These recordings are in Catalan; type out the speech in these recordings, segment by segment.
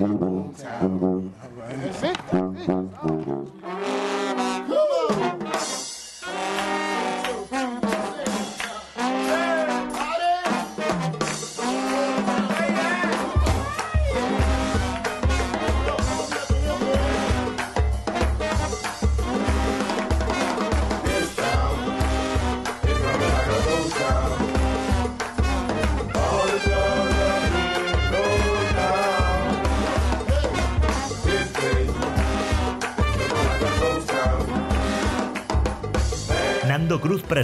Nando Cruz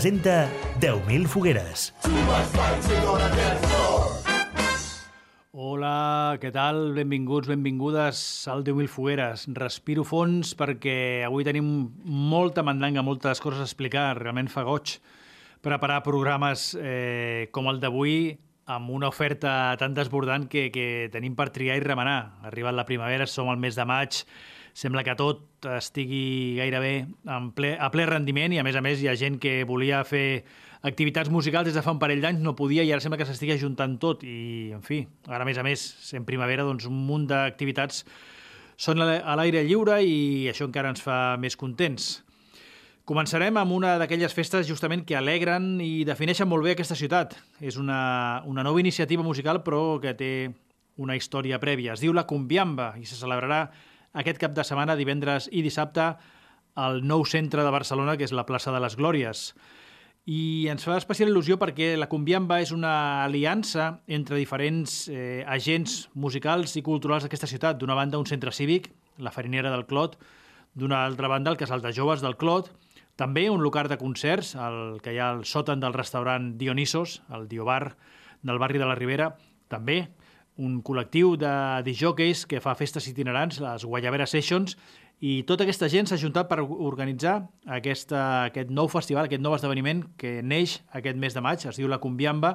presenta 10.000 fogueres. Hola, què tal? Benvinguts, benvingudes al 10.000 fogueres. Respiro fons perquè avui tenim molta mandanga, moltes coses a explicar. Realment fa goig preparar programes eh, com el d'avui amb una oferta tan desbordant que, que tenim per triar i remenar. Ha arribat la primavera, som al mes de maig, sembla que tot estigui gairebé en ple, a ple rendiment i a més a més hi ha gent que volia fer activitats musicals des de fa un parell d'anys, no podia i ara sembla que s'estigui ajuntant tot i, en fi, ara a més a més, en primavera, doncs un munt d'activitats són a l'aire lliure i això encara ens fa més contents. Començarem amb una d'aquelles festes justament que alegren i defineixen molt bé aquesta ciutat. És una, una nova iniciativa musical però que té una història prèvia. Es diu La Cumbiamba i se celebrarà aquest cap de setmana, divendres i dissabte, al nou centre de Barcelona, que és la plaça de les Glòries. I ens fa especial il·lusió perquè la Cumbiamba és una aliança entre diferents eh, agents musicals i culturals d'aquesta ciutat. D'una banda, un centre cívic, la Farinera del Clot, d'una altra banda, el Casal de Joves del Clot, també un local de concerts, el que hi ha al sòtan del restaurant Dionisos, el Diobar del barri de la Ribera, també un col·lectiu de disjockeys que fa festes itinerants, les Guayabera Sessions, i tota aquesta gent s'ha juntat per organitzar aquesta, aquest nou festival, aquest nou esdeveniment que neix aquest mes de maig, es diu La Cumbiamba,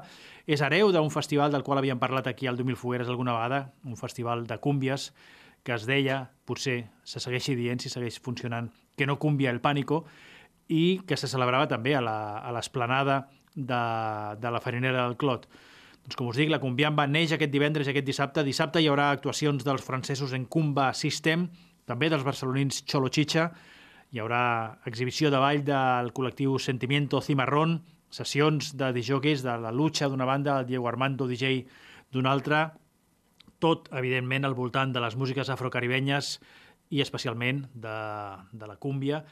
és hereu d'un festival del qual havíem parlat aquí al 2000 Fogueres alguna vegada, un festival de cúmbies que es deia, potser se segueixi dient si segueix funcionant, que no cumbia el pànico, i que se celebrava també a l'esplanada de, de la Farinera del Clot. Doncs com us dic, la Cumbiamba neix aquest divendres i aquest dissabte. Dissabte hi haurà actuacions dels francesos en Cumba System, també dels barcelonins Cholo Chicha, hi haurà exhibició de ball del col·lectiu Sentimiento Cimarrón, sessions de disjockeys de la Lucha d'una banda, el Diego Armando DJ d'una altra, tot, evidentment, al voltant de les músiques afrocaribenyes i especialment de, de la cúmbia.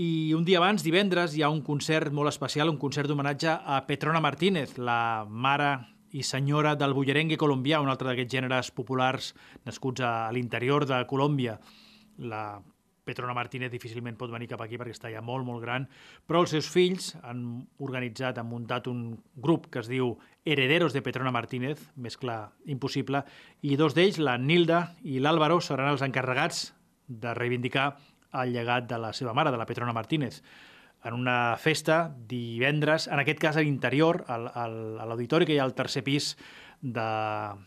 I un dia abans, divendres, hi ha un concert molt especial, un concert d'homenatge a Petrona Martínez, la mare i senyora del bullerengue colombià, un altre d'aquests gèneres populars nascuts a l'interior de Colòmbia. La Petrona Martínez difícilment pot venir cap aquí perquè està ja molt, molt gran, però els seus fills han organitzat, han muntat un grup que es diu Herederos de Petrona Martínez, més clar, impossible, i dos d'ells, la Nilda i l'Àlvaro, seran els encarregats de reivindicar el llegat de la seva mare, de la Petrona Martínez, en una festa divendres, en aquest cas a l'interior, al, al, a l'auditori que hi ha al tercer pis de,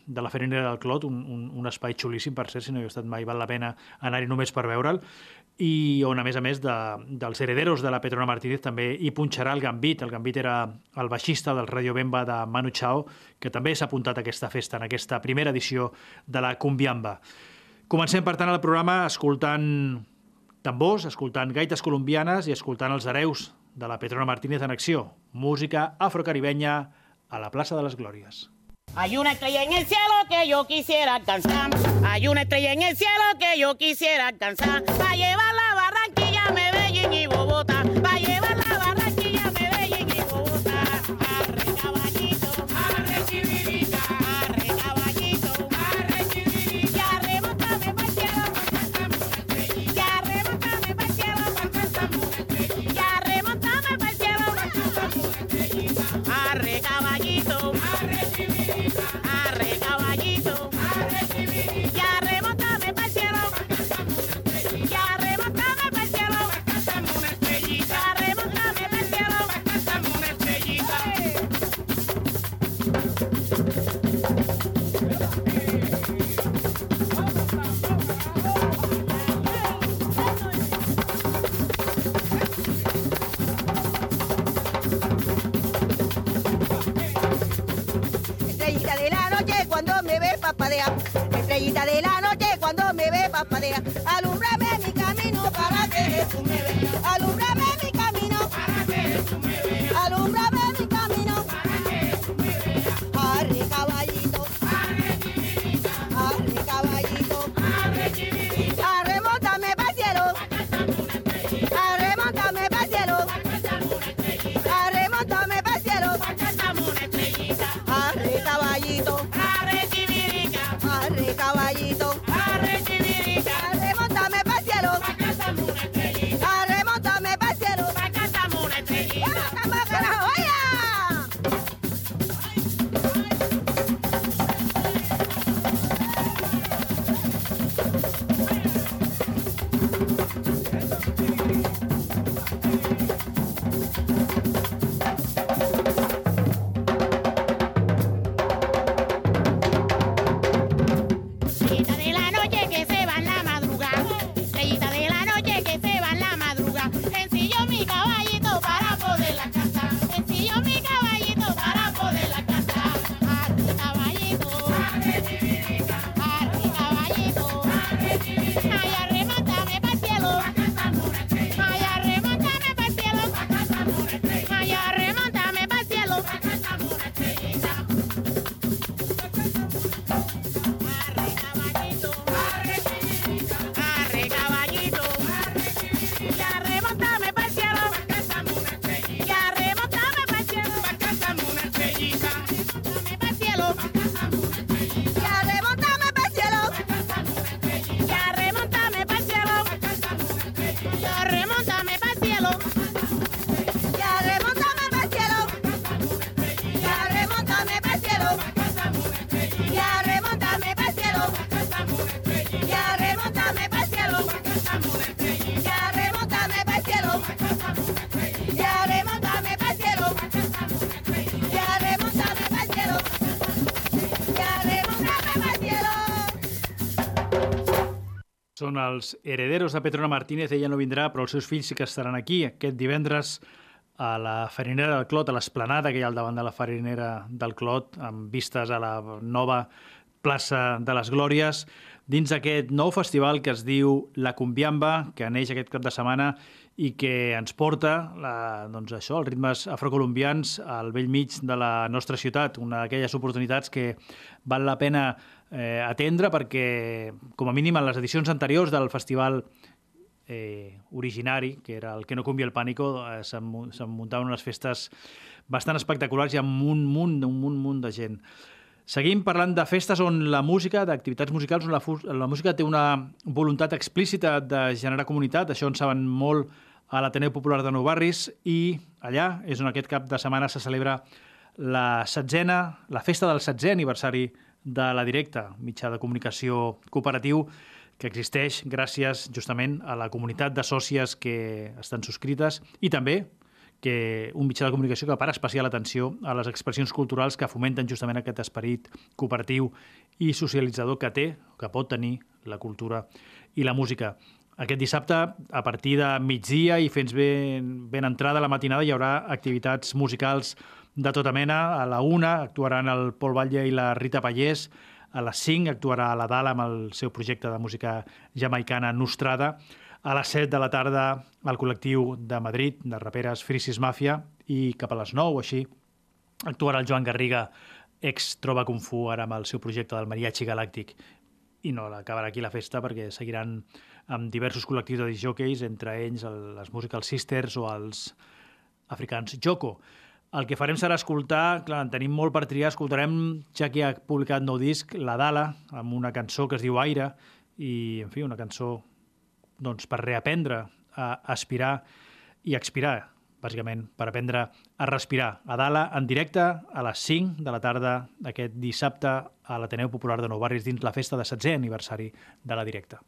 de la Ferinera del Clot, un, un, un espai xulíssim, per cert, si no hi he estat mai, val la pena anar-hi només per veure'l, i on, a més a més, de, dels herederos de la Petrona Martínez també hi punxarà el Gambit. El Gambit era el baixista del Radio Bemba de Manu Chao, que també s'ha apuntat a aquesta festa, en aquesta primera edició de la Cumbiamba. Comencem, per tant, el programa escoltant tambors, escoltant gaites colombianes i escoltant els hereus de la Petrona Martínez en acció. Música afrocaribenya a la plaça de les Glòries. Hay una estrella en el cielo que yo quisiera alcanzar. Hay una estrella en el cielo que yo quisiera alcanzar. Para llevar la Barranquilla, Medellín y Bogotá. Són els herederos de Petrona Martínez. Ella no vindrà, però els seus fills sí que estaran aquí aquest divendres a la farinera del Clot, a l'esplanada que hi ha al davant de la farinera del Clot, amb vistes a la nova plaça de les Glòries, dins d'aquest nou festival que es diu La Cumbiamba, que neix aquest cap de setmana i que ens porta la, doncs això, els ritmes afrocolombians al vell mig de la nostra ciutat, una d'aquelles oportunitats que val la pena eh, atendre perquè, com a mínim, en les edicions anteriors del festival eh, originari, que era el Que no cumbi el pànico, eh, se'n muntaven unes festes bastant espectaculars i amb un munt, un munt, un munt de gent. Seguim parlant de festes on la música, d'activitats musicals, on la, la música té una voluntat explícita de generar comunitat, això en saben molt a l'Ateneu Popular de Nou Barris, i allà és on aquest cap de setmana se celebra la setzena, la festa del setzè aniversari de la Directa, mitjà de comunicació cooperatiu que existeix gràcies justament a la comunitat de sòcies que estan subscrites i també que un mitjà de comunicació que para especial atenció a les expressions culturals que fomenten justament aquest esperit cooperatiu i socialitzador que té, que pot tenir la cultura i la música. Aquest dissabte, a partir de migdia i fins ben, ben entrada a la matinada, hi haurà activitats musicals de tota mena. A la una actuaran el Pol Batlle i la Rita Pallés, a les 5 actuarà la Dala amb el seu projecte de música jamaicana Nostrada, a les 7 de la tarda el col·lectiu de Madrid, de raperes Frisis Mafia, i cap a les 9 o així actuarà el Joan Garriga, ex Trova Kung Fu, ara amb el seu projecte del Mariachi Galàctic. I no acabarà aquí la festa perquè seguiran amb diversos col·lectius de disjockeys, entre ells el, les Musical Sisters o els africans Joko. El que farem serà escoltar, clar, en tenim molt per triar, escoltarem, ja que ha publicat nou disc, La Dala, amb una cançó que es diu Aire, i, en fi, una cançó doncs, per reaprendre a aspirar i expirar, bàsicament, per aprendre a respirar. A Dala, en directe, a les 5 de la tarda d'aquest dissabte a l'Ateneu Popular de Nou Barris dins la festa de 16è aniversari de la Directa.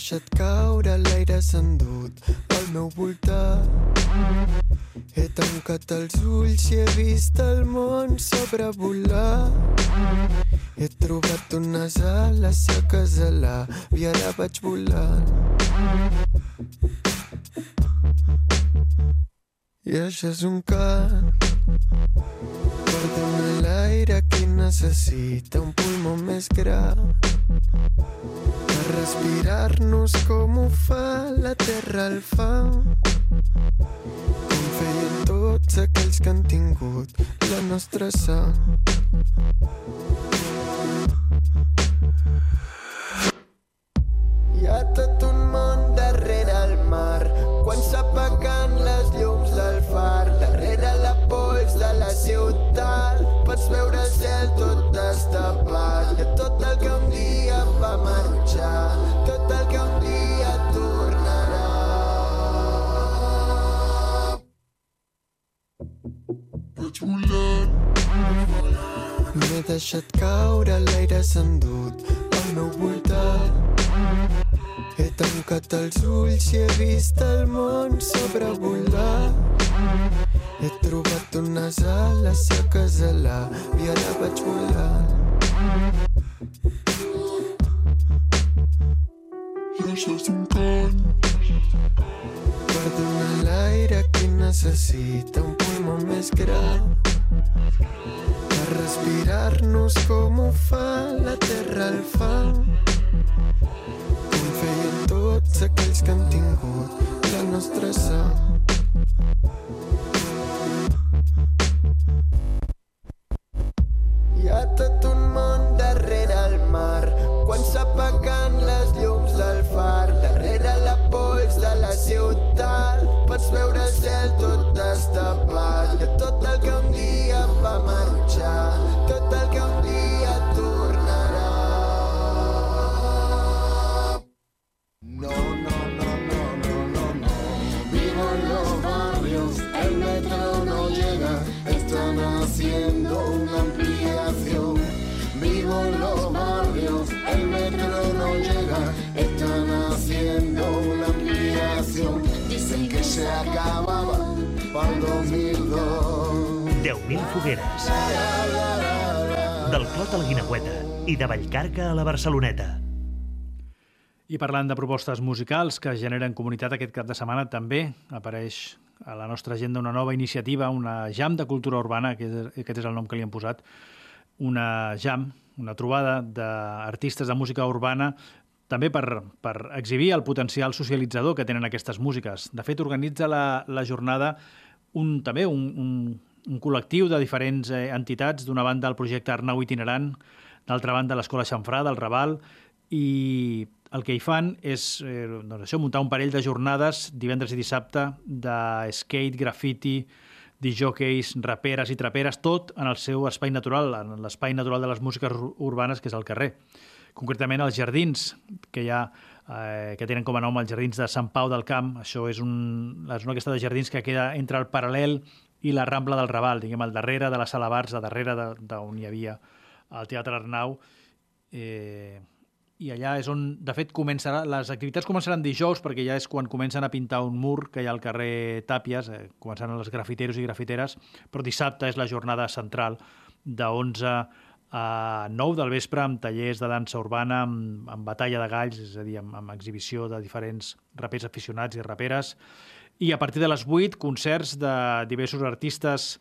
Deixat caure, l'aire s'ha endut al meu voltant. He tancat els ulls i he vist el món sobrevolar. He trobat unes ales seques a l'avi, ara vaig volant. I això és un cant per l'aire que necessita un pulmó més gran respirar-nos com ho fa la terra al fang com feien tots aquells que han tingut la nostra sang s'ha endut al meu voltant. He tancat els ulls i he vist el món sobrevolar. He trobat unes ales seques a l'avi, ara vaig això és un cant per donar l'aire que necessita un pulmó més gran respirar-nos com ho fa la terra al fang com feien tots aquells que han tingut la nostra sang. Fogueres. Del Clot a la Guinagüeta i de Vallcarca a la Barceloneta. I parlant de propostes musicals que generen comunitat aquest cap de setmana, també apareix a la nostra agenda una nova iniciativa, una jam de cultura urbana, que aquest és el nom que li han posat, una jam, una trobada d'artistes de música urbana també per, per exhibir el potencial socialitzador que tenen aquestes músiques. De fet, organitza la, la jornada un, també un, un, un col·lectiu de diferents eh, entitats, d'una banda el projecte Arnau Itinerant, d'altra banda l'Escola Xanfrà del Raval, i el que hi fan és eh, doncs això, muntar un parell de jornades divendres i dissabte de skate, graffiti, disjockeys, raperes i traperes, tot en el seu espai natural, en l'espai natural de les músiques ur- urbanes, que és el carrer. Concretament els jardins, que hi ha eh, que tenen com a nom els jardins de Sant Pau del Camp. Això és, un, és una aquesta de jardins que queda entre el Paral·lel i la Rambla del Raval, diguem, al darrere de la Sala Bars, a darrere d'on hi havia el Teatre Arnau. Eh, i allà és on, de fet, començarà, les activitats començaran dijous, perquè ja és quan comencen a pintar un mur que hi ha al carrer Tàpies, eh, començaran els grafiteros i grafiteres, però dissabte és la jornada central de 11 a 9 del vespre amb tallers de dansa urbana, amb, amb batalla de galls, és a dir, amb, amb exhibició de diferents rapers aficionats i raperes, i a partir de les 8, concerts de diversos artistes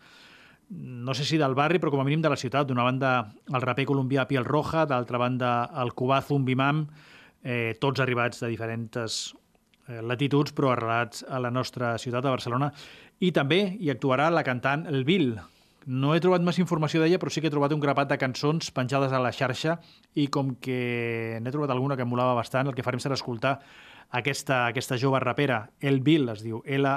no sé si del barri, però com a mínim de la ciutat. D'una banda, el raper colombià Piel Roja, d'altra banda, el cubà Zumbimam, eh, tots arribats de diferents eh, latituds, però arrelats a la nostra ciutat, de Barcelona. I també hi actuarà la cantant El Bill. No he trobat més informació d'ella, però sí que he trobat un grapat de cançons penjades a la xarxa i com que n'he trobat alguna que em molava bastant, el que farem serà escoltar aquesta, aquesta jove rapera, El Bill, es diu, L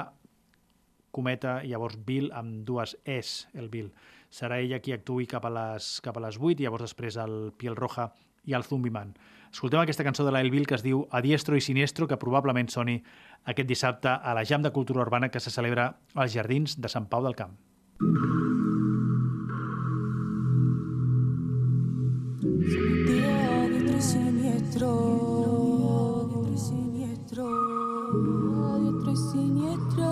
cometa, llavors Bill amb dues es, el Bill. Serà ella qui actui cap a les, cap a les 8 i llavors després el Piel Roja i el Zumbiman. Escoltem aquesta cançó de l'El Bill que es diu A diestro i siniestro, que probablement soni aquest dissabte a la Jam de Cultura Urbana que se celebra als Jardins de Sant Pau del Camp. Día diestro y siniestro.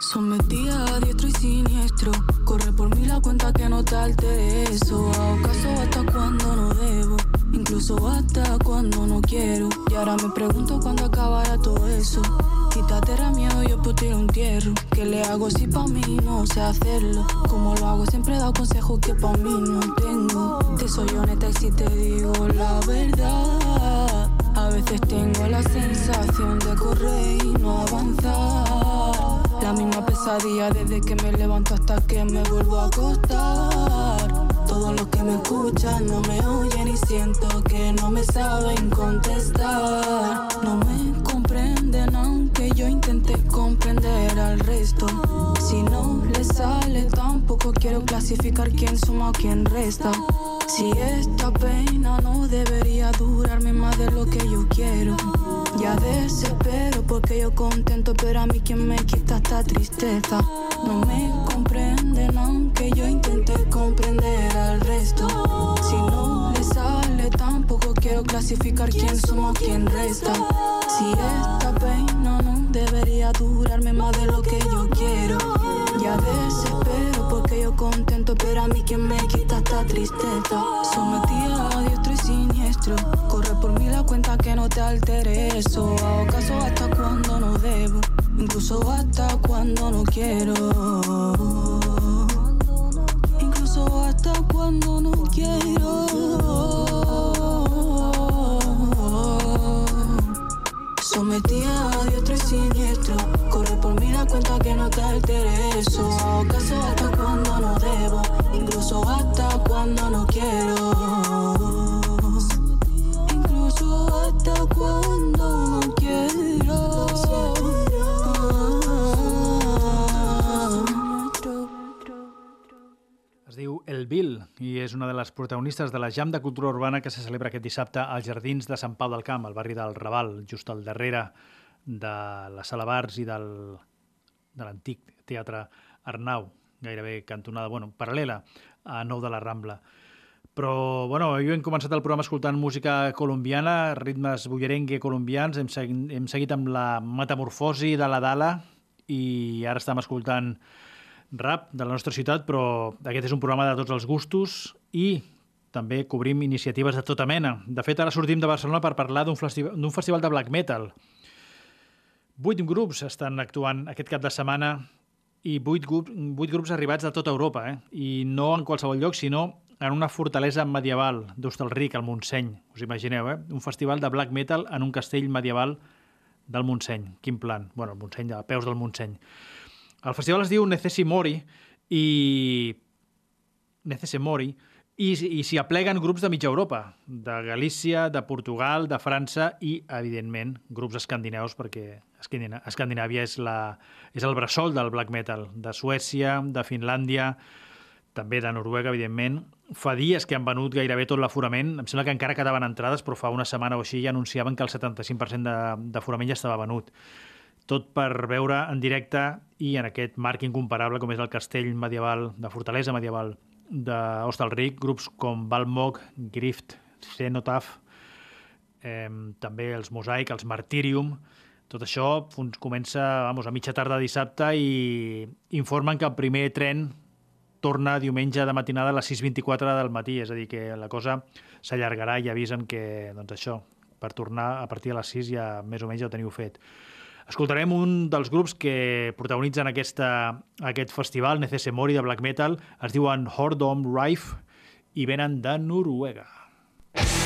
Sometida a diestro y siniestro. Corre por mí la cuenta que no te eso. Hago caso hasta cuando no debo. Incluso hasta cuando no quiero. Y ahora me pregunto cuándo acabará todo eso. Quítate la miedo, yo puedo tirar un tierro. ¿Qué le hago si pa' mí no sé hacerlo? Como lo hago, siempre he dado consejos que pa' mí no tengo. Te soy honesta y si te digo la verdad. A veces tengo la sensación de correr y no avanzar. La misma pesadilla desde que me levanto hasta que me vuelvo a acostar. Todos los que me escuchan no me oyen y siento que no me saben contestar. No me comprenden aunque yo intente comprender al resto. Si no le sale tampoco quiero clasificar quién suma o quién resta. Si esta pena no debería durarme más de lo que yo quiero. Ya desespero porque yo contento, pero a mí quien me quita esta tristeza. No me comprenden aunque yo intente comprender al resto. Si no le sale tampoco quiero clasificar quién somos, quién resta. Si esta pena no debería durarme más de lo que yo quiero. Ya desespero contento, pero a mí quien me quita esta tristeza. Sometida a diestro y siniestro. Corre por mí la cuenta que no te altere eso. Hago caso hasta cuando no debo. Incluso hasta cuando no quiero. Incluso hasta cuando no quiero. Sometida a diestro y siniestro. Corre por mí la cuenta que no te altere eso. Hago caso hasta és una de les protagonistes de la Jam de Cultura Urbana que se celebra aquest dissabte als Jardins de Sant Pau del Camp, al barri del Raval, just al darrere de la Sala Bars i del, de l'antic Teatre Arnau, gairebé cantonada, bueno, paral·lela a Nou de la Rambla. Però, bueno, jo hem començat el programa escoltant música colombiana, ritmes bullerengue colombians, hem, segui, hem seguit amb la metamorfosi de la Dala i ara estem escoltant rap de la nostra ciutat, però aquest és un programa de tots els gustos i també cobrim iniciatives de tota mena. De fet, ara sortim de Barcelona per parlar d'un festival, festival de black metal. Vuit grups estan actuant aquest cap de setmana i vuit, grup, vuit grups arribats de tota Europa, eh? i no en qualsevol lloc, sinó en una fortalesa medieval d'Hostalric, al Montseny. Us imagineu, eh? Un festival de black metal en un castell medieval del Montseny. Quin plan? Bueno, el Montseny, a peus del Montseny. El festival es diu Necessi Mori i... Necesse Mori i, i s'hi apleguen grups de mitja Europa, de Galícia, de Portugal, de França i, evidentment, grups escandinaus, perquè Escandinàvia és, la, és el bressol del black metal, de Suècia, de Finlàndia, també de Noruega, evidentment. Fa dies que han venut gairebé tot l'aforament. Em sembla que encara quedaven entrades, però fa una setmana o així ja anunciaven que el 75% d'aforament ja estava venut tot per veure en directe i en aquest marc incomparable com és el castell medieval, de fortalesa medieval d'Hostalric, grups com Balmog, Grift, Cenotaph, eh, també els Mosaic, els Martyrium, tot això comença vamos, a mitja tarda dissabte i informen que el primer tren torna diumenge de matinada a les 6.24 del matí, és a dir, que la cosa s'allargarà i avisen que, doncs això, per tornar a partir de les 6 ja més o menys ja ho teniu fet. Escoltarem un dels grups que protagonitzen aquesta, aquest festival, Necesse Mori de Black Metal. Es diuen Hordom Rife i venen de Noruega. Yes.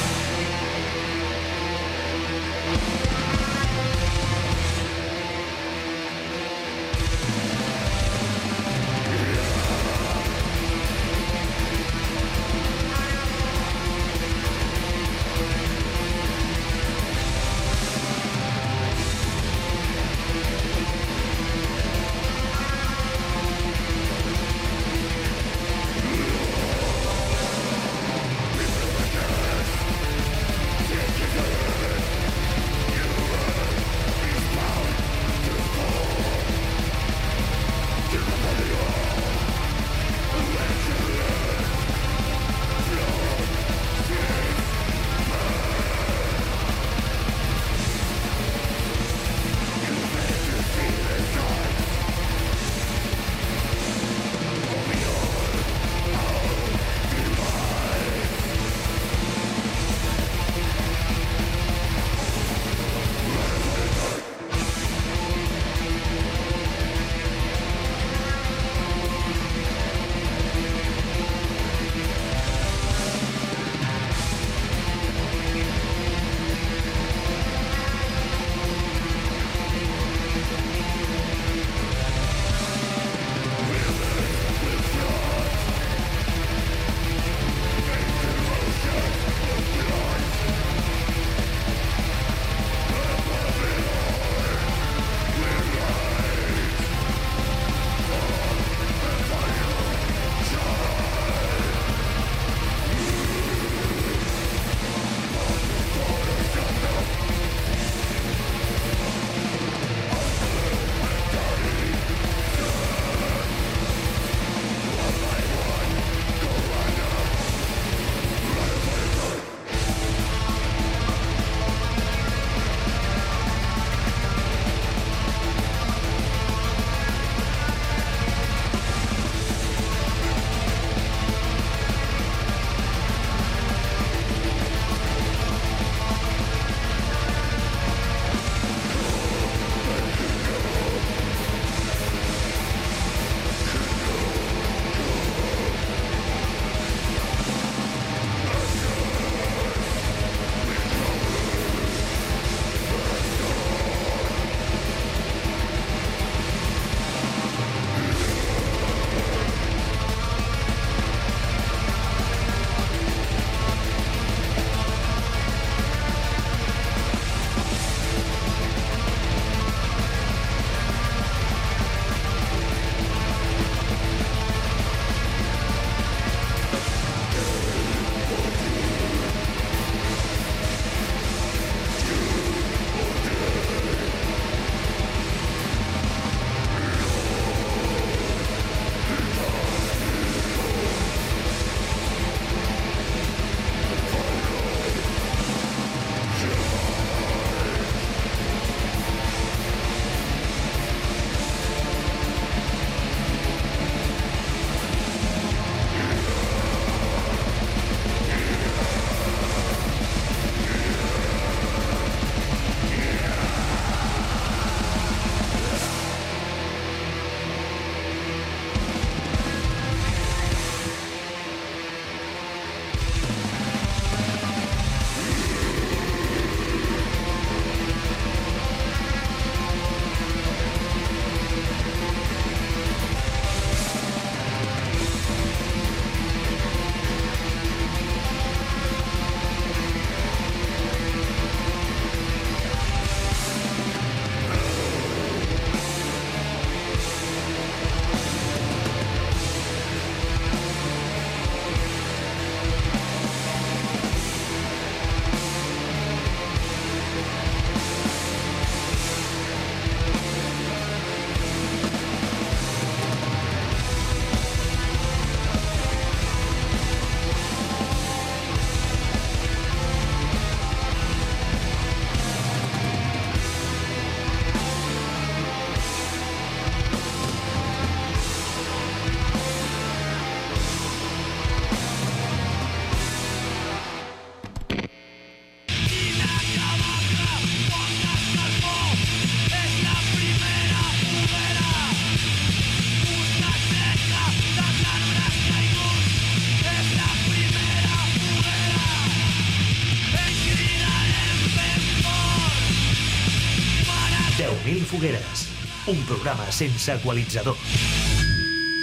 Un programa sense equalitzador.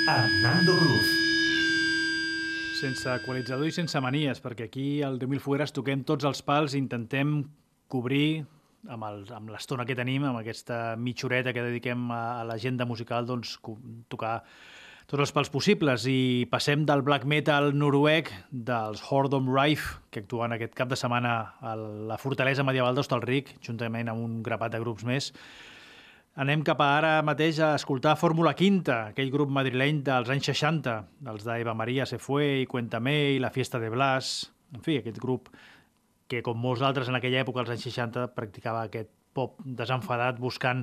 Amb Nando Cruz. Sense equalitzador i sense manies, perquè aquí al 10.000 Fogueres toquem tots els pals i intentem cobrir amb el- amb l'estona que tenim, amb aquesta mitja horeta que dediquem a, a l'agenda musical, doncs tocar tots els pals possibles i passem del black metal noruec dels Hordom Rife, que actuen aquest cap de setmana a la fortalesa medieval d'Hostalric, juntament amb un grapat de grups més. Anem cap a ara mateix a escoltar Fórmula Quinta, aquell grup madrileny dels anys 60, dels d'Eva Maria se fue i Cuéntame i La fiesta de Blas, en fi, aquest grup que, com molts altres en aquella època, als anys 60, practicava aquest pop desenfadat buscant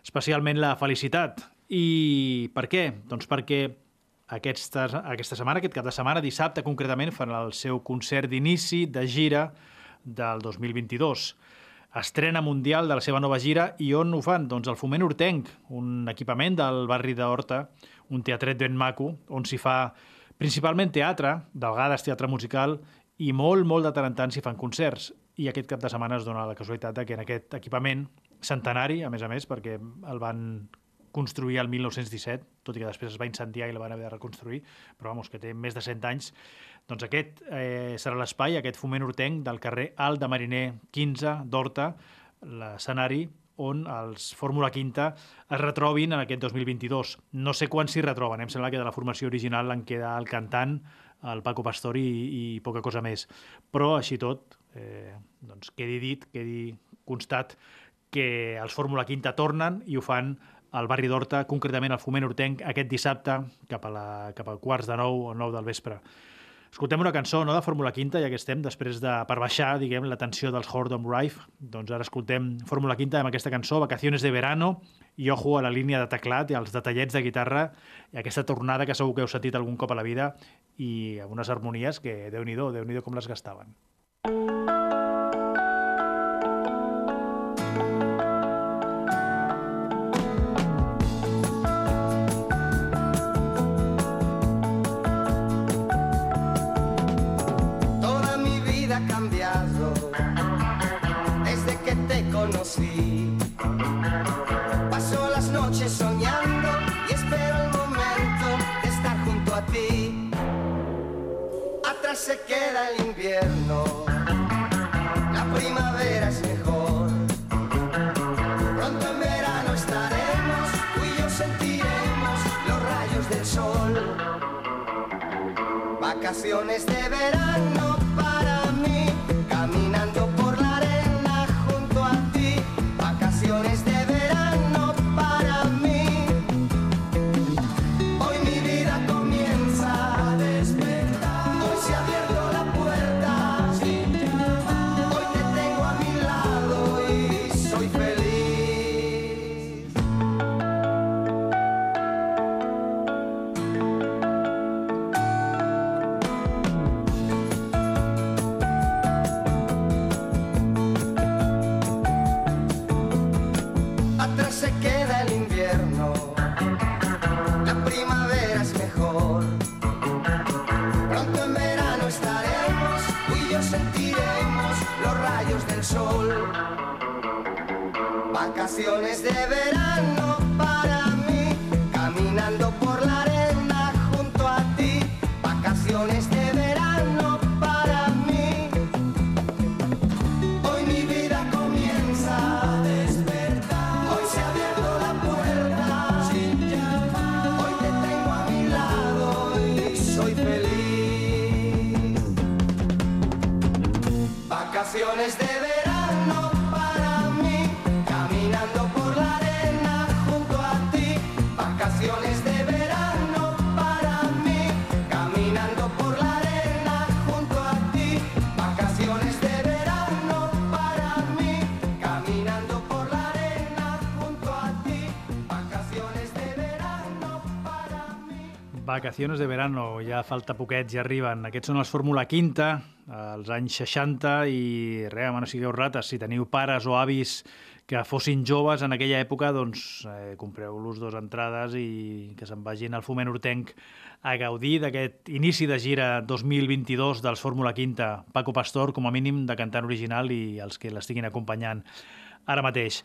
especialment la felicitat. I per què? Doncs perquè aquesta, aquesta setmana, aquest cap de setmana, dissabte concretament, fan el seu concert d'inici de gira del 2022. Estrena mundial de la seva nova gira i on ho fan? Doncs al Foment Hortenc, un equipament del barri d'Horta, un teatret ben maco, on s'hi fa principalment teatre, de vegades teatre musical, i molt, molt de tant en tant s'hi fan concerts. I aquest cap de setmana es dona la casualitat que en aquest equipament centenari, a més a més, perquè el van construir el 1917, tot i que després es va incendiar i la van haver de reconstruir, però vamos, que té més de 100 anys, doncs aquest eh, serà l'espai, aquest foment hortenc del carrer Alt de Mariner 15 d'Horta, l'escenari on els Fórmula Quinta es retrobin en aquest 2022. No sé quan s'hi retroben, em sembla que de la formació original en queda el cantant, el Paco Pastor i, i poca cosa més. Però, així tot, eh, doncs quedi dit, quedi constat que els Fórmula Quinta tornen i ho fan al barri d'Horta, concretament al Foment Hortenc, aquest dissabte cap a, la, cap a quarts de nou o nou del vespre. Escoltem una cançó no, de Fórmula Quinta, ja que estem, després de, per baixar, diguem, la tensió dels Hordom Rife. Doncs ara escoltem Fórmula Quinta amb aquesta cançó, Vacaciones de verano, i ojo a la línia de teclat i als detallets de guitarra, i aquesta tornada que segur que heu sentit algun cop a la vida, i amb unes harmonies que, déu nhi déu com les gastaven. Toda Atrás se queda el invierno, la primavera es mejor. Pronto en verano estaremos, tú y yo sentiremos los rayos del sol. Vacaciones de verano Vacaciones de verano para mí, caminando por la arena junto a ti. Vacaciones de verano para mí. Hoy mi vida comienza a despertar. Hoy se ha abierto la puerta. Hoy te tengo a mi lado y soy feliz. Vacaciones de Vacaciones de verano, ja falta poquets, ja arriben. Aquests són els Fórmula Quinta, als anys 60, i res, home, no sigueu rates. Si teniu pares o avis que fossin joves en aquella època, doncs eh, compreu-los dos entrades i que se'n vagin al Foment Hortenc a gaudir d'aquest inici de gira 2022 dels Fórmula Quinta. Paco Pastor, com a mínim, de cantant original i els que l'estiguin acompanyant. ara mateix.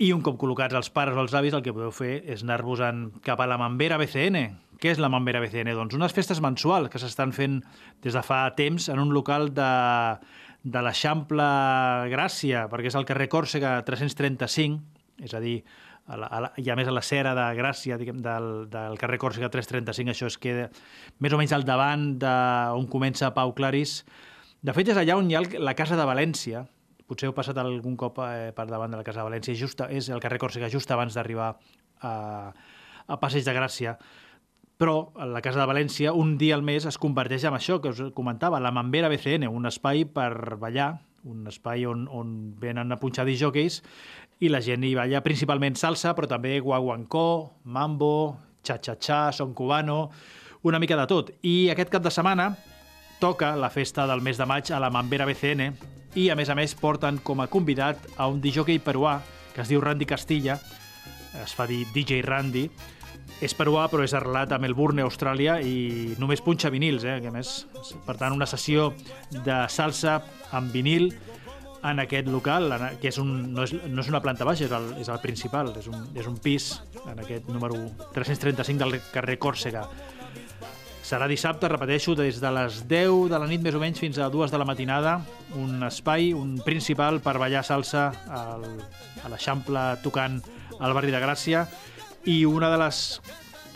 I un cop col·locats els pares o els avis, el que podeu fer és anar-vos cap a la Mambera BCN. Què és la Mambera BCN? Doncs unes festes mensuals que s'estan fent des de fa temps en un local de, de l'Eixample Gràcia, perquè és el carrer Còrsega 335, és a dir, a la, a la, i a més a la cera de Gràcia diguem, del, del carrer Còrsega 335, això es queda més o menys al davant d'on comença Pau Clarís. De fet, és allà on hi ha el, la Casa de València, potser heu passat algun cop eh, per davant de la Casa de València, just, és el carrer Còrsega just abans d'arribar a, a Passeig de Gràcia, però la Casa de València un dia al mes es converteix en això que us comentava, la Mambera BCN, un espai per ballar, un espai on, on venen a punxar disjòqueis i la gent hi balla principalment salsa, però també guaguancó, mambo, cha-cha-cha, son cubano, una mica de tot. I aquest cap de setmana toca la festa del mes de maig a la Mambera BCN i, a més a més, porten com a convidat a un disjockey peruà que es diu Randy Castilla, es fa dir DJ Randy, és peruà però és arrelat a Melbourne, Austràlia i només punxa vinils, eh? que més, per tant una sessió de salsa amb vinil en aquest local, que és un, no, és, no és una planta baixa, és el, és el principal, és un, és un pis en aquest número 335 del carrer Còrsega. Serà dissabte, repeteixo, des de les 10 de la nit més o menys fins a 2 de la matinada, un espai, un principal per ballar salsa al, a l'Eixample tocant al barri de Gràcia i una de les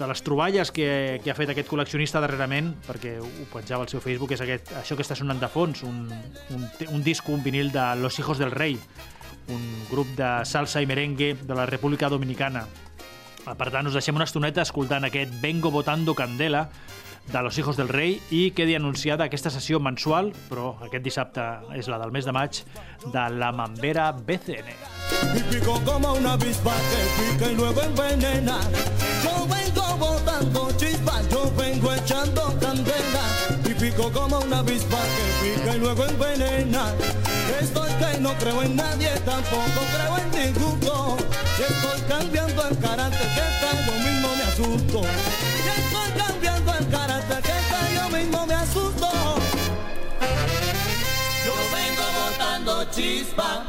de les troballes que, que ha fet aquest col·leccionista darrerament, perquè ho penjava al seu Facebook, és aquest, això que està sonant de fons, un, un, un disc, un vinil de Los Hijos del Rei, un grup de salsa i merengue de la República Dominicana. Per tant, us deixem una estoneta escoltant aquest Vengo Botando Candela, de Los Hijos del Rei i quedi anunciada aquesta sessió mensual, però aquest dissabte és la del mes de maig, de la Mambera BCN. Y pico como una avispa que pica y luego envenena. Yo vengo botando chispas, yo vengo echando candela. Y pico como una avispa que pica y luego envenena. Estoy que no creo en nadie, tampoco creo en ninguno. Estoy cambiando el carácter que está, yo mismo me asusto. Estoy cambiando el carácter que está, yo mismo me asusto. Yo vengo botando chispa.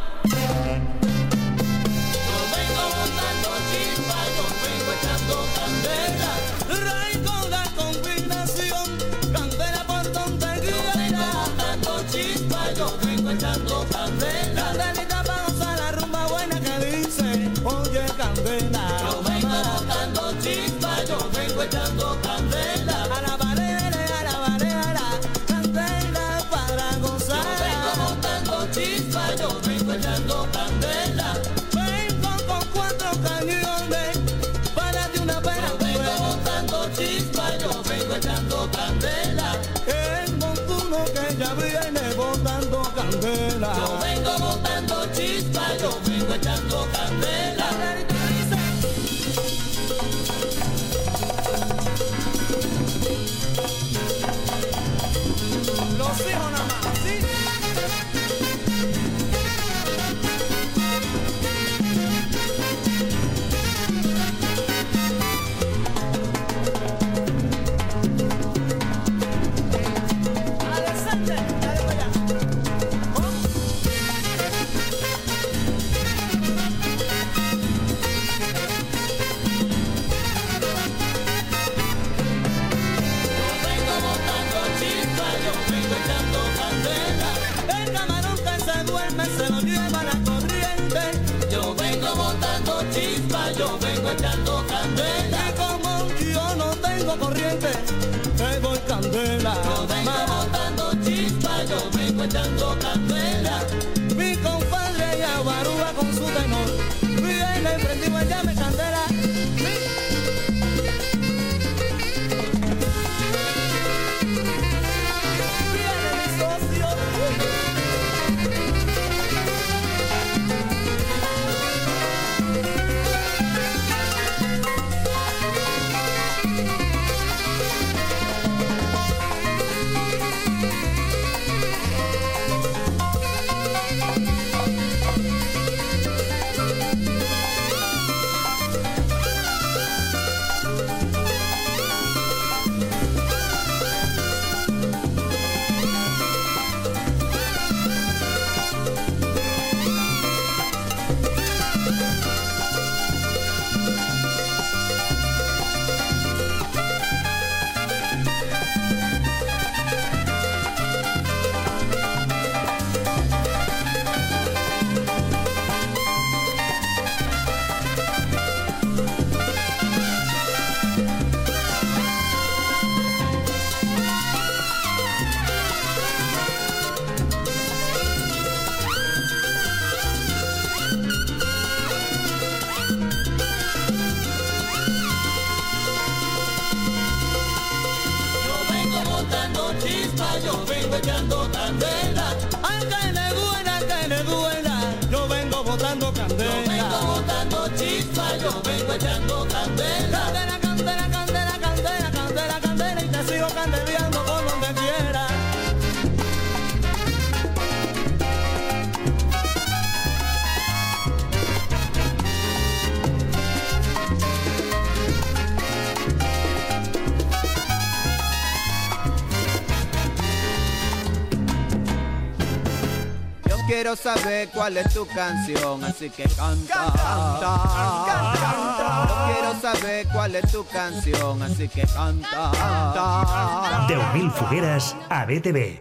Quiero saber cuál es tu canción, así que canta, canta, canta. Yo quiero saber cuál es tu canción, así que canta, canta. 10.000 fogueres a BTV.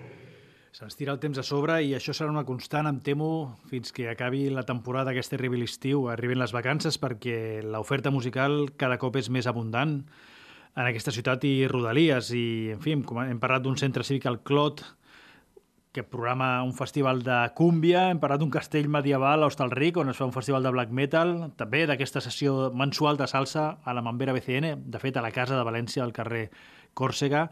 Se'ns tira el temps a sobre i això serà una constant, em temo, fins que acabi la temporada aquest arribi l'estiu, arriben les vacances, perquè l'oferta musical cada cop és més abundant en aquesta ciutat i rodalies. I, en fi, hem, parlat d'un centre cívic, el Clot, que programa un festival de cúmbia, hem parlat d'un castell medieval a Hostalric, on es fa un festival de black metal, també d'aquesta sessió mensual de salsa a la Mambera BCN, de fet a la Casa de València, al carrer Còrsega,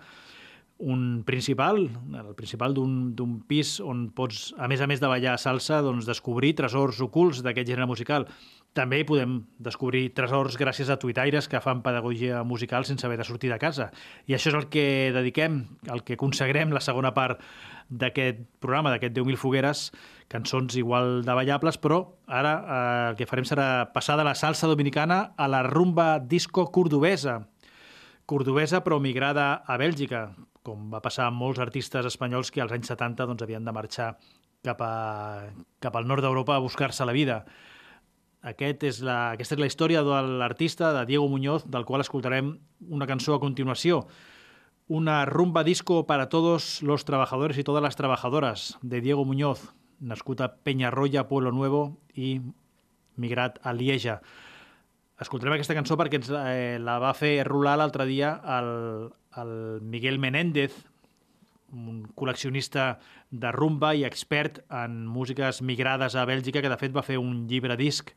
un principal, el principal d'un pis on pots, a més a més de ballar salsa, doncs descobrir tresors ocults d'aquest gènere musical. També podem descobrir tresors gràcies a tuitaires que fan pedagogia musical sense haver de sortir de casa. I això és el que dediquem, el que consagrem la segona part d'aquest programa, d'aquest 10.000 fogueres, cançons igual de ballables, però ara eh, el que farem serà passar de la salsa dominicana a la rumba disco cordobesa, cordobesa però migrada a Bèlgica, com va passar amb molts artistes espanyols que als anys 70 doncs, havien de marxar cap, a, cap al nord d'Europa a buscar-se la vida. Aquest és la, aquesta és la història de l'artista, de Diego Muñoz, del qual escoltarem una cançó a continuació. Una rumba disco para todos los trabajadores y todas las trabajadoras de Diego Muñoz, nascut a Peñarroya, Pueblo Nuevo i migrat a Lieja. Escoltarem aquesta cançó perquè ens, eh, la va fer rolar l'altre dia el, el Miguel Menéndez, un col·leccionista de rumba i expert en músiques migrades a Bèlgica, que de fet va fer un llibre disc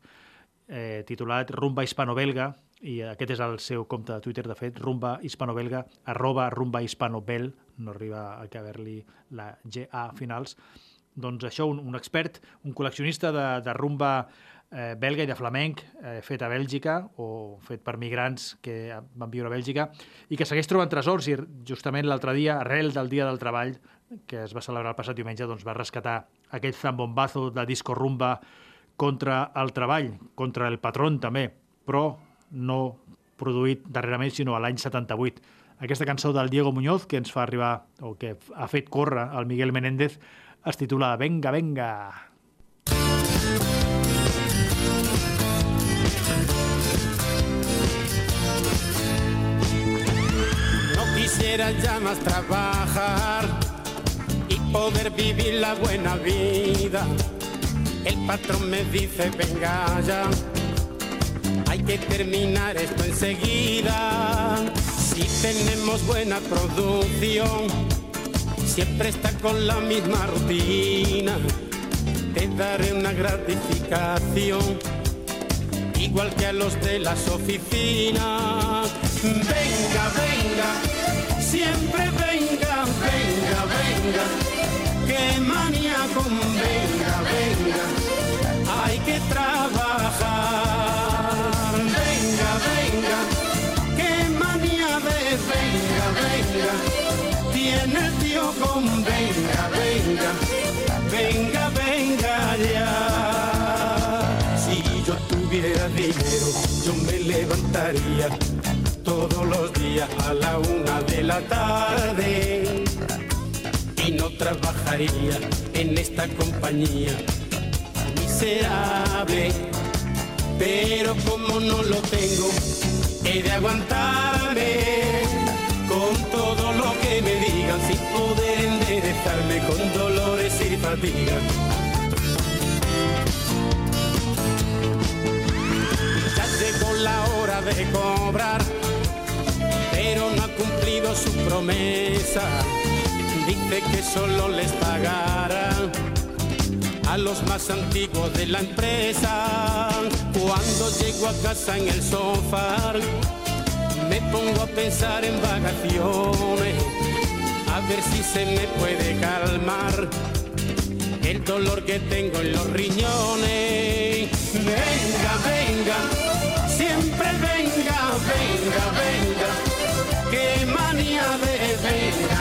eh, titulat Rumba Hispano-Belga, i aquest és el seu compte de Twitter, de fet, rumba hispano-belga, arroba rumba hispano-bel, no arriba a caber-li la GA finals. Doncs això, un, un expert, un col·leccionista de, de rumba eh, belga i de flamenc eh, fet a Bèlgica o fet per migrants que van viure a Bèlgica i que segueix trobant tresors i justament l'altre dia, arrel del Dia del Treball que es va celebrar el passat diumenge, doncs va rescatar aquell zambombazo de disco rumba contra el treball, contra el patrón també, però no produït darrerament, sinó a l'any 78. Aquesta cançó del Diego Muñoz, que ens fa arribar, o que ha fet córrer el Miguel Menéndez, es titula Venga, venga. No quisiera ya más trabajar y poder vivir la buena vida. El patrón me dice, venga ya, hay que terminar esto enseguida. Si tenemos buena producción, siempre está con la misma rutina. Te daré una gratificación igual que a los de las oficinas. Venga, venga, siempre venga, venga, venga, qué manía con venga, venga, hay que trabajar. Con venga, venga, venga, venga ya. Si yo tuviera dinero, yo me levantaría todos los días a la una de la tarde y no trabajaría en esta compañía miserable. Pero como no lo tengo, he de aguantarme con dolores y fatiga. Ya llegó la hora de cobrar, pero no ha cumplido su promesa. Dice que solo les pagará a los más antiguos de la empresa. Cuando llego a casa en el sofá, me pongo a pensar en vacaciones, ver si se me puede calmar el dolor que tengo en los riñones. Venga, venga, siempre venga, venga, venga, qué manía de venga, venga,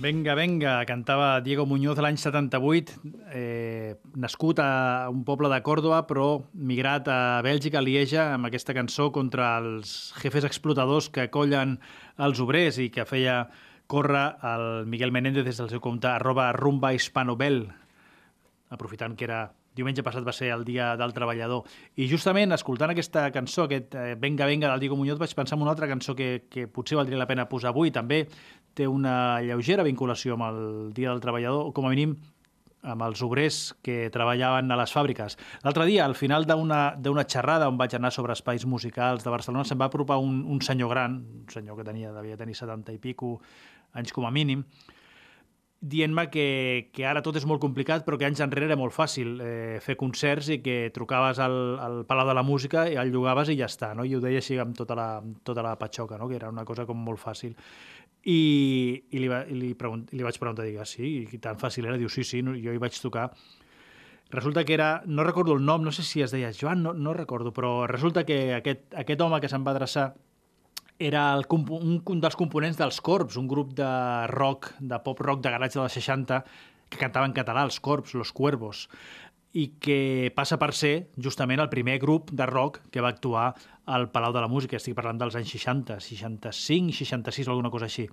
Venga, venga, cantava Diego Muñoz l'any 78, eh, nascut a un poble de Còrdoba, però migrat a Bèlgica, a Lieja, amb aquesta cançó contra els jefes explotadors que collen els obrers i que feia córrer el Miguel Menéndez des del seu compte arroba rumba hispanobel, aprofitant que era diumenge passat va ser el dia del treballador. I justament, escoltant aquesta cançó, aquest eh, Venga Venga del Diego Muñoz, vaig pensar en una altra cançó que, que potser valdria la pena posar avui. També té una lleugera vinculació amb el dia del treballador, com a mínim amb els obrers que treballaven a les fàbriques. L'altre dia, al final d'una xerrada on vaig anar sobre espais musicals de Barcelona, se'm va apropar un, un senyor gran, un senyor que tenia, devia tenir 70 i pico anys com a mínim, dient-me que, que ara tot és molt complicat però que anys enrere era molt fàcil eh, fer concerts i que trucaves al, al Palau de la Música i el llogaves i ja està, no? i ho deia així amb tota la, amb tota la patxoca, no? que era una cosa com molt fàcil. I, i, li, va, i li, pregunt, li vaig preguntar, digue, sí, i tan fàcil era? Diu, sí, sí, no, jo hi vaig tocar. Resulta que era, no recordo el nom, no sé si es deia Joan, no, no recordo, però resulta que aquest, aquest home que se'n va adreçar era el, un, un dels components dels Corps, un grup de rock, de pop-rock de garatge dels 60, que cantava en català, els Corps, Los Cuervos, i que passa per ser justament el primer grup de rock que va actuar al Palau de la Música. Estic parlant dels anys 60, 65, 66 o alguna cosa així.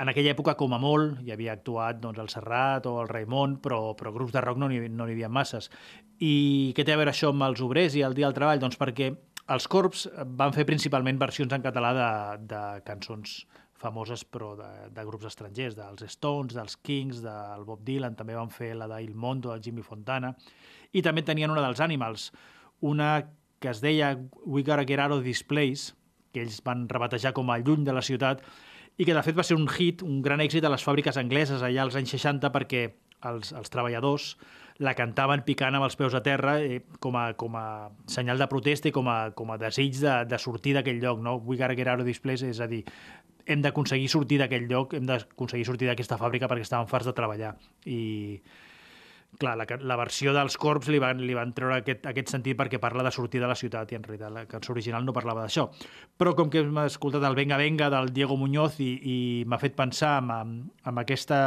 En aquella època, com a molt, hi havia actuat doncs, el Serrat o el Raimon, però, però grups de rock no n'hi no n'hi havia masses. I què té a veure això amb els obrers i el Dia del Treball? Doncs perquè els Corps van fer principalment versions en català de, de cançons famoses però de, de grups estrangers, dels Stones, dels Kings, del Bob Dylan, també van fer la d'Il Mondo, del Jimmy Fontana, i també tenien una dels Animals, una que es deia We Gotta Get Out of This Place, que ells van rebatejar com a Lluny de la ciutat, i que de fet va ser un hit, un gran èxit a les fàbriques angleses allà als anys 60 perquè els, els treballadors la cantaven picant amb els peus a terra eh, com, a, com a senyal de protesta i com a, com a desig de, de sortir d'aquell lloc. No? We gotta get out of this place, és a dir, hem d'aconseguir sortir d'aquell lloc, hem d'aconseguir sortir d'aquesta fàbrica perquè estàvem farts de treballar. I, clar, la, la versió dels Corps li van, li van treure aquest, aquest sentit perquè parla de sortir de la ciutat i en realitat la cançó original no parlava d'això. Però com que hem escoltat el Venga Venga del Diego Muñoz i, i m'ha fet pensar amb, amb, amb, aquesta,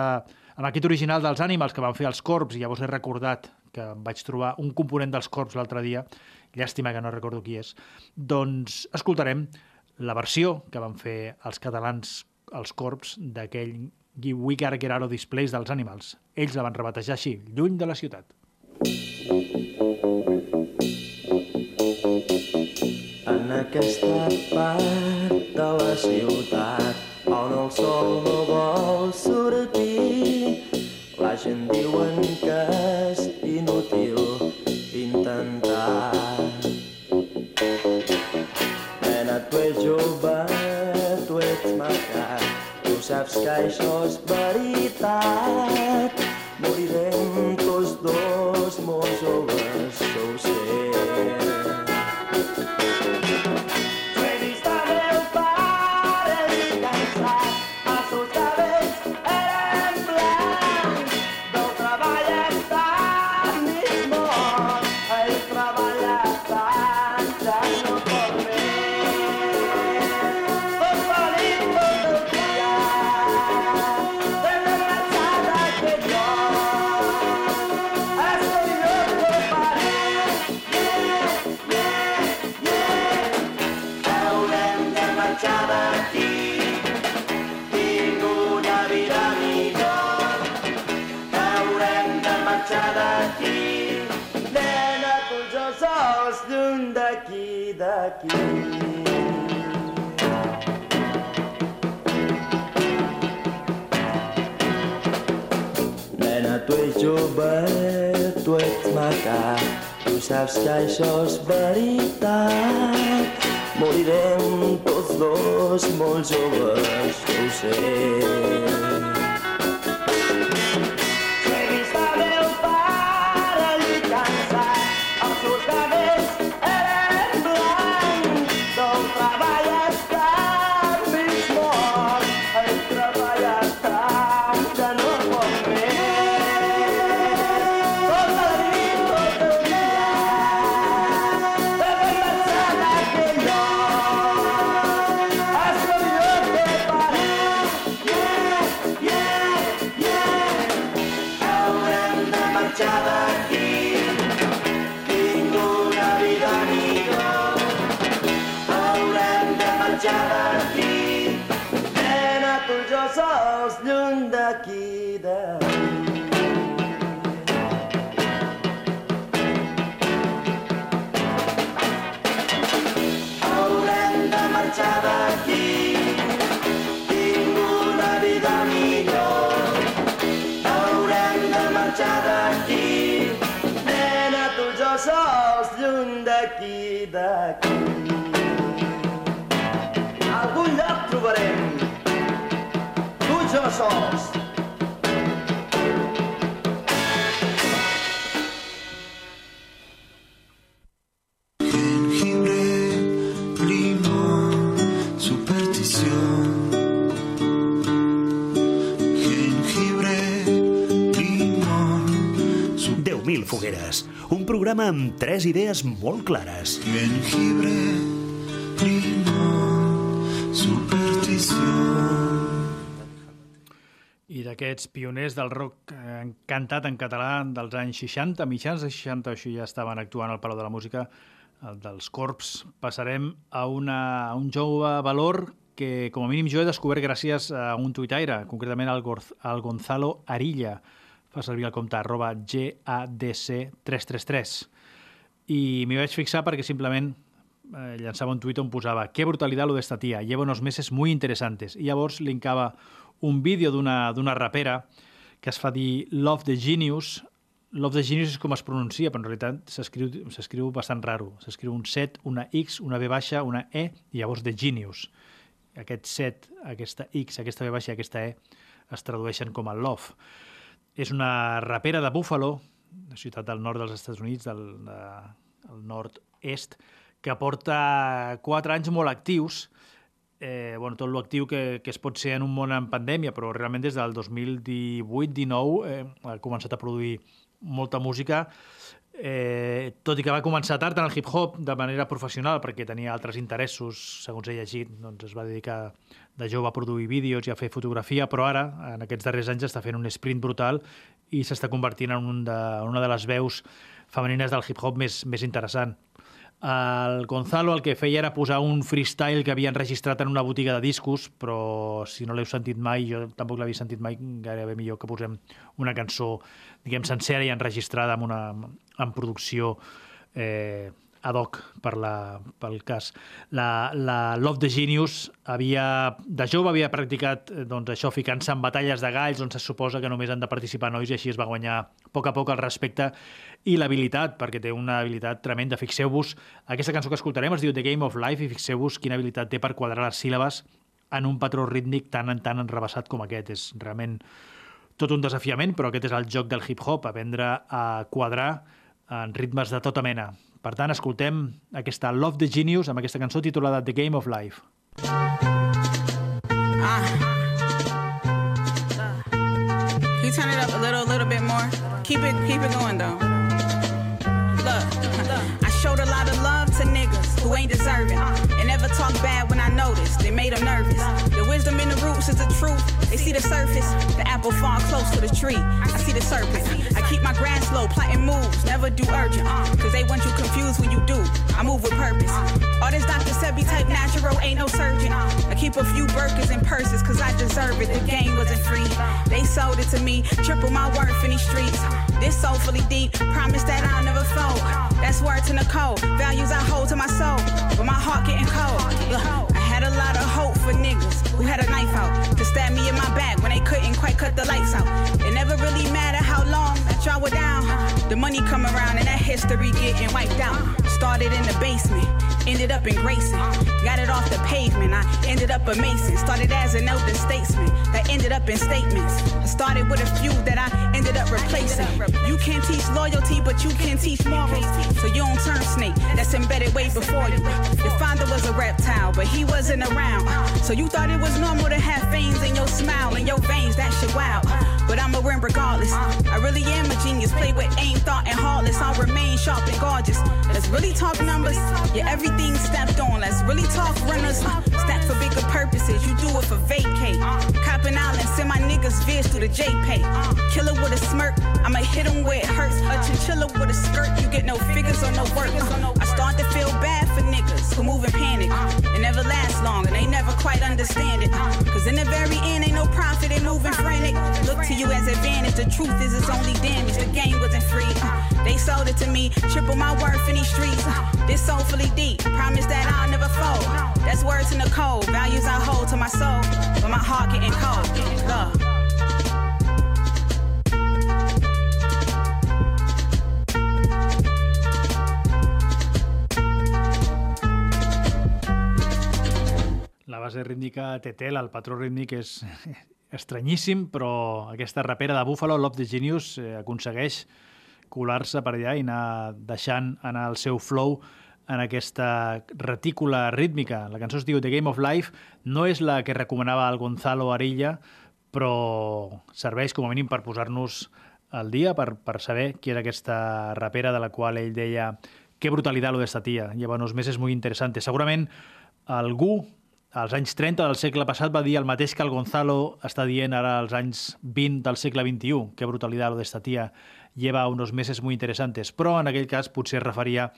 amb aquest original dels Animals que van fer els Corps i llavors he recordat que vaig trobar un component dels Corps l'altre dia, llàstima que no recordo qui és, doncs escoltarem la versió que van fer els catalans els Corps d'aquell We Gotta Get Out of This Place dels Animals. Ells la van rebatejar així, lluny de la ciutat. En aquesta part de la ciutat on el sol no vol sortir la gent diuen tu saps jove, tu ets maca, tu saps que això és veritat. Morirem tots dos molt joves, jo ho sé. Limón, 10.000 fogueres, un programa amb tres idees molt clares. jengibre, limón, superstición. I d'aquests pioners del rock eh, cantat en català dels anys 60, mitjans de 60, això ja estaven actuant al Palau de la Música, el dels Corps, passarem a, una, a un jove valor que com a mínim jo he descobert gràcies a un tuitaire, concretament al, Gorz, al Gonzalo Arilla, fa servir el compte arroba GADC333. I m'hi vaig fixar perquè simplement eh, llançava un tuit on posava «Qué brutalidad lo de esta tía, lleva unos meses muy interesantes». I llavors linkava un vídeo d'una rapera que es fa dir Love the Genius. Love the Genius és com es pronuncia, però en realitat s'escriu bastant raro. S'escriu un set, una X, una B baixa, una E, i llavors The Genius. Aquest set, aquesta X, aquesta B baixa i aquesta E es tradueixen com a Love. És una rapera de Buffalo, una ciutat del nord dels Estats Units, del, de, del nord-est, que porta quatre anys molt actius, eh, bueno, tot l'actiu que, que es pot ser en un món en pandèmia, però realment des del 2018-19 eh, ha començat a produir molta música, eh, tot i que va començar tard en el hip-hop de manera professional perquè tenia altres interessos, segons he llegit, doncs es va dedicar de jove a produir vídeos i a fer fotografia, però ara, en aquests darrers anys, està fent un sprint brutal i s'està convertint en, un de, en una de les veus femenines del hip-hop més, més interessant. El Gonzalo el que feia era posar un freestyle que havia enregistrat en una botiga de discos, però si no l'heu sentit mai, jo tampoc l'havia sentit mai, gairebé millor que posem una cançó, diguem, sencera i enregistrada amb una en producció eh, ad hoc per la, pel cas. La, la Love the Genius havia, de jove havia practicat eh, doncs, això, ficant-se en batalles de galls on se suposa que només han de participar nois i així es va guanyar a poc a poc el respecte i l'habilitat, perquè té una habilitat tremenda. Fixeu-vos, aquesta cançó que escoltarem es diu The Game of Life i fixeu-vos quina habilitat té per quadrar les síl·labes en un patró rítmic tan en tan enrebaçat com aquest. És realment tot un desafiament, però aquest és el joc del hip-hop, aprendre a quadrar en ritmes de tota mena. Per tant, escoltem aquesta Love the Genius amb aquesta cançó titulada The Game of Life. Can you turn it up a little, little bit more? Keep it, keep it going though. Look, I who ain't deserving, uh, and never talk bad when I notice. They made them nervous. The wisdom in the roots is the truth. They see the surface, the apple fall close to the tree. I see the serpent. I keep my grass low, plotting moves, never do urgent, uh, cause they want you confused when you do. I move with purpose. All this Dr. Sebi type natural, ain't no surgeon. Uh. I keep a few burgers and purses, cause I deserve it. The game wasn't free. They sold it to me, triple my worth in these streets. This soulfully deep, promise that I'll never fold. That's word to Nicole, values I hold to my soul, but my heart getting cold. Look, I had a lot of hope for niggas who had a knife out to stab me in my back when they couldn't quite cut the lights out. It never really mattered how long that y'all were down. The money come around and that history getting wiped out. Started in the basement, ended up in Grayson. Got it off the pavement, I ended up a Mason. Started as an elder statesman that ended up in statements. I started with a few that I ended up replacing. You can't teach loyalty, but you can teach morals. So you don't turn snake, that's embedded way before you. Your father was a reptile, but he wasn't around. So you thought it was normal to have veins in your smile and your veins, that shit wild. But I'ma win regardless. I really am a genius. Play with aim, thought, and heartless. I'll remain sharp and gorgeous. Let's really talk numbers. Yeah, everything stepped on. Let's really talk runners. Stack for bigger purposes. You do it for vacate. Coppin Island, send my niggas vids through the JPay. Killer with a smirk. I'ma hit him where it hurts. A chinchilla with a skirt. You get no figures or no work. I start to feel bad for niggas who move in panic. It never lasts long and they never quite understand it. Cause in the very end, ain't no faster they moving frantic. Look to you as advantage. The truth is it's only damage. The game wasn't free. Uh, they sold it to me. Triple my worth in these streets. Uh, this soulfully deep. Promise that I'll never fold. That's words in the code. Values I hold to my soul. But my heart getting cold. Love. La base rítmica té tela, el patró rítmic és estranyíssim, però aquesta rapera de Buffalo, Love the Genius, eh, aconsegueix colar-se per allà i anar deixant anar el seu flow en aquesta retícula rítmica. La cançó es diu The Game of Life, no és la que recomanava el Gonzalo Arilla, però serveix com a mínim per posar-nos al dia, per, per saber qui era aquesta rapera de la qual ell deia «Qué brutalidad lo de esta lleva unos meses muy interesantes». Segurament algú als anys 30 del segle passat va dir el mateix que el Gonzalo està dient ara als anys 20 del segle XXI. Qué brutalidad lo de esta tía lleva unos meses muy interesantes. Però en aquell cas potser es referia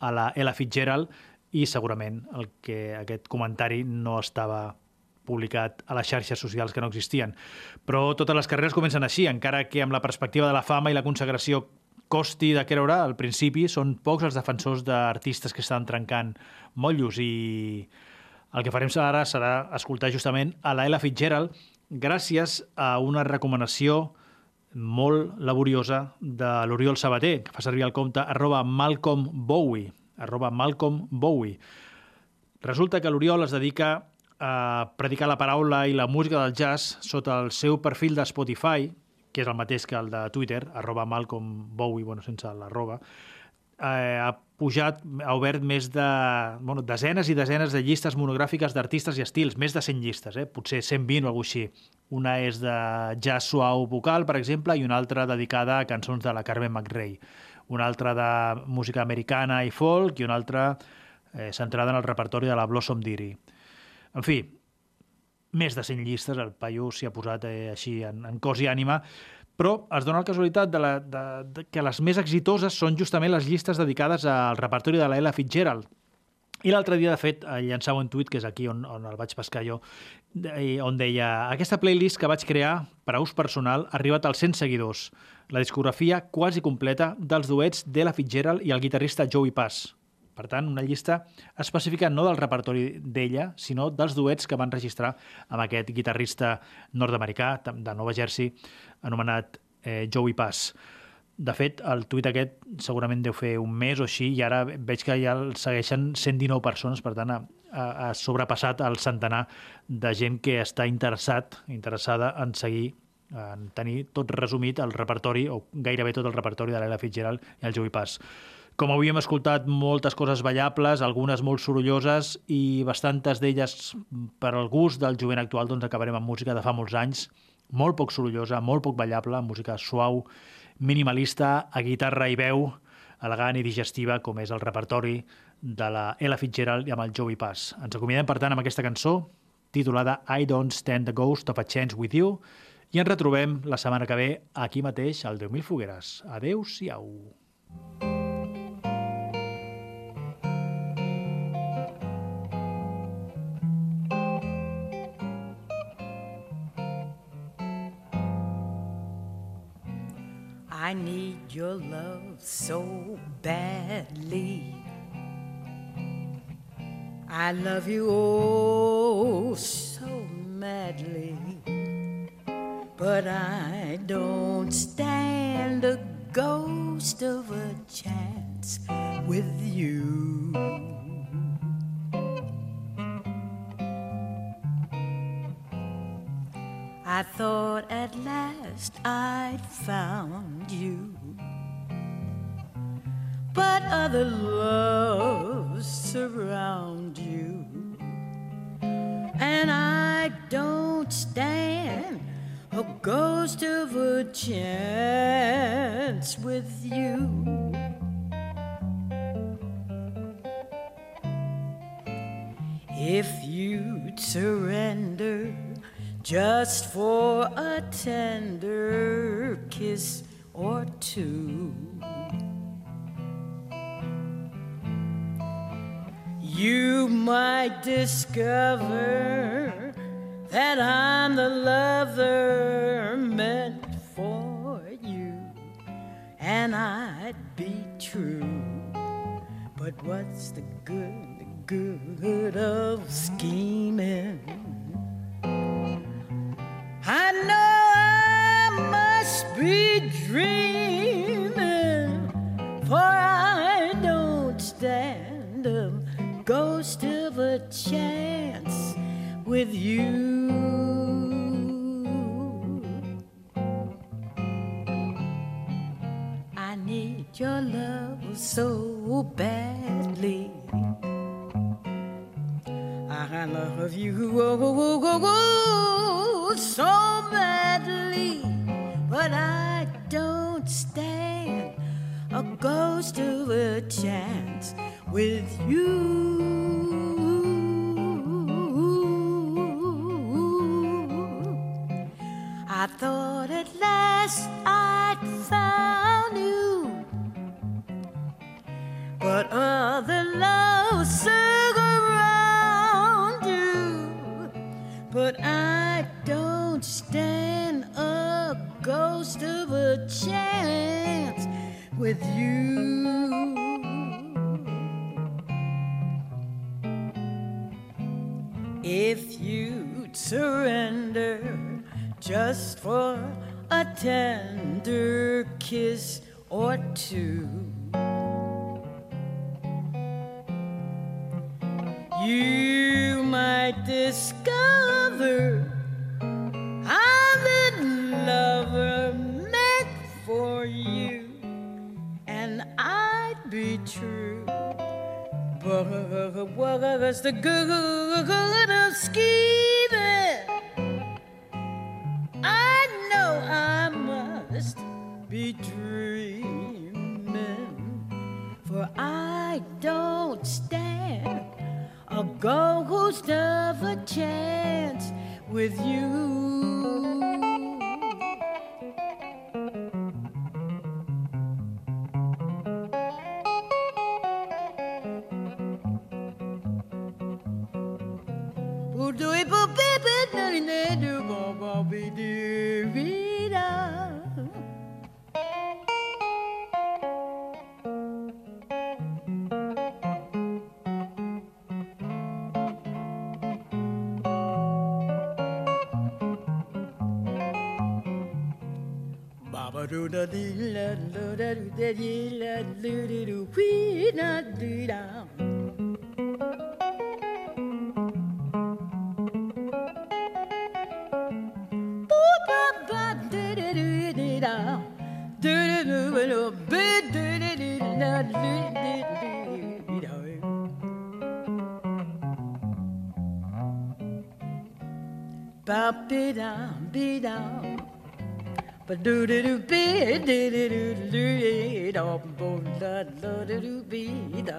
a la Ella Fitzgerald i segurament el que aquest comentari no estava publicat a les xarxes socials que no existien. Però totes les carreres comencen així, encara que amb la perspectiva de la fama i la consagració costi de creure, al principi són pocs els defensors d'artistes que estan trencant motllos i el que farem ara serà escoltar justament a la Ella Fitzgerald gràcies a una recomanació molt laboriosa de l'Oriol Sabater, que fa servir el compte arroba Malcolm Bowie, arroba Malcolm Bowie. Resulta que l'Oriol es dedica a predicar la paraula i la música del jazz sota el seu perfil de Spotify, que és el mateix que el de Twitter, arroba Malcolm Bowie, bueno, sense l'arroba, eh, ha pujat, ha obert més de bueno, desenes i desenes de llistes monogràfiques d'artistes i estils, més de 100 llistes, eh? potser 120 o alguna així. Una és de jazz suau vocal, per exemple, i una altra dedicada a cançons de la Carmen McRae. Una altra de música americana i folk i una altra eh, centrada en el repertori de la Blossom Dearie. En fi, més de 100 llistes, el paio s'hi ha posat eh, així en, en cos i ànima, però es dona la casualitat de la, de, de, que les més exitoses són justament les llistes dedicades al repertori de la Ella Fitzgerald. I l'altre dia, de fet, llançava un tuit, que és aquí on, on el vaig pescar jo, on deia aquesta playlist que vaig crear per a ús personal ha arribat als 100 seguidors. La discografia quasi completa dels duets d'Ella Fitzgerald i el guitarrista Joey Pass. Per tant, una llista específica no del repertori d'ella, sinó dels duets que van registrar amb aquest guitarrista nord-americà de Nova Jersey, anomenat eh, Joey Pass. De fet, el tuit aquest segurament deu fer un mes o així i ara veig que ja el segueixen 119 persones, per tant ha, ha sobrepassat el centenar de gent que està interessat, interessada en seguir en tenir tot resumit el repertori, o gairebé tot el repertori de l'Ella Fitzgerald i el Joey Pass. Com avui hem escoltat moltes coses ballables, algunes molt sorolloses i bastantes d'elles per al gust del jovent actual, doncs acabarem amb música de fa molts anys, molt poc sorollosa, molt poc ballable, música suau, minimalista, a guitarra i veu, elegant i digestiva, com és el repertori de la Ella Fitzgerald i amb el Joey Pass. Ens acomiadem, per tant, amb aquesta cançó titulada I Don't Stand the Ghost of a Chance With You i ens retrobem la setmana que ve aquí mateix al 10.000 Fogueres. Adéu-siau. I need your love so badly. I love you oh so madly. But I don't stand a ghost of a chance with you. I thought at last I'd found you. But other loves surround you. And I don't stand a ghost of a chance with you. If you'd surrender just for a tender kiss or two. You might discover that I'm the lover meant for you, and I'd be true. But what's the good, the good of scheming? I know I must be dreaming, for I don't stand a ghost of a chance with you. I need your love so badly. I love you oh, oh, oh, oh, so badly, but I don't stand a ghost of a chance with you. You. If you'd surrender just for a tender kiss or two. What's the good of scheming? I know I must be dreaming, for I don't stand a ghost of a chance with you. Do do do be do do do do do bo da do do do be da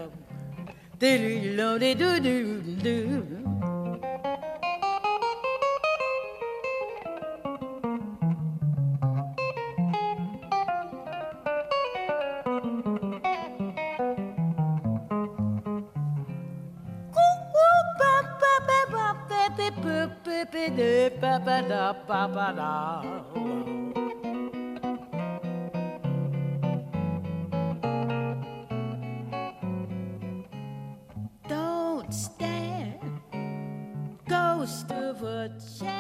do do lo do do do do ba ba da ba ba da Of of what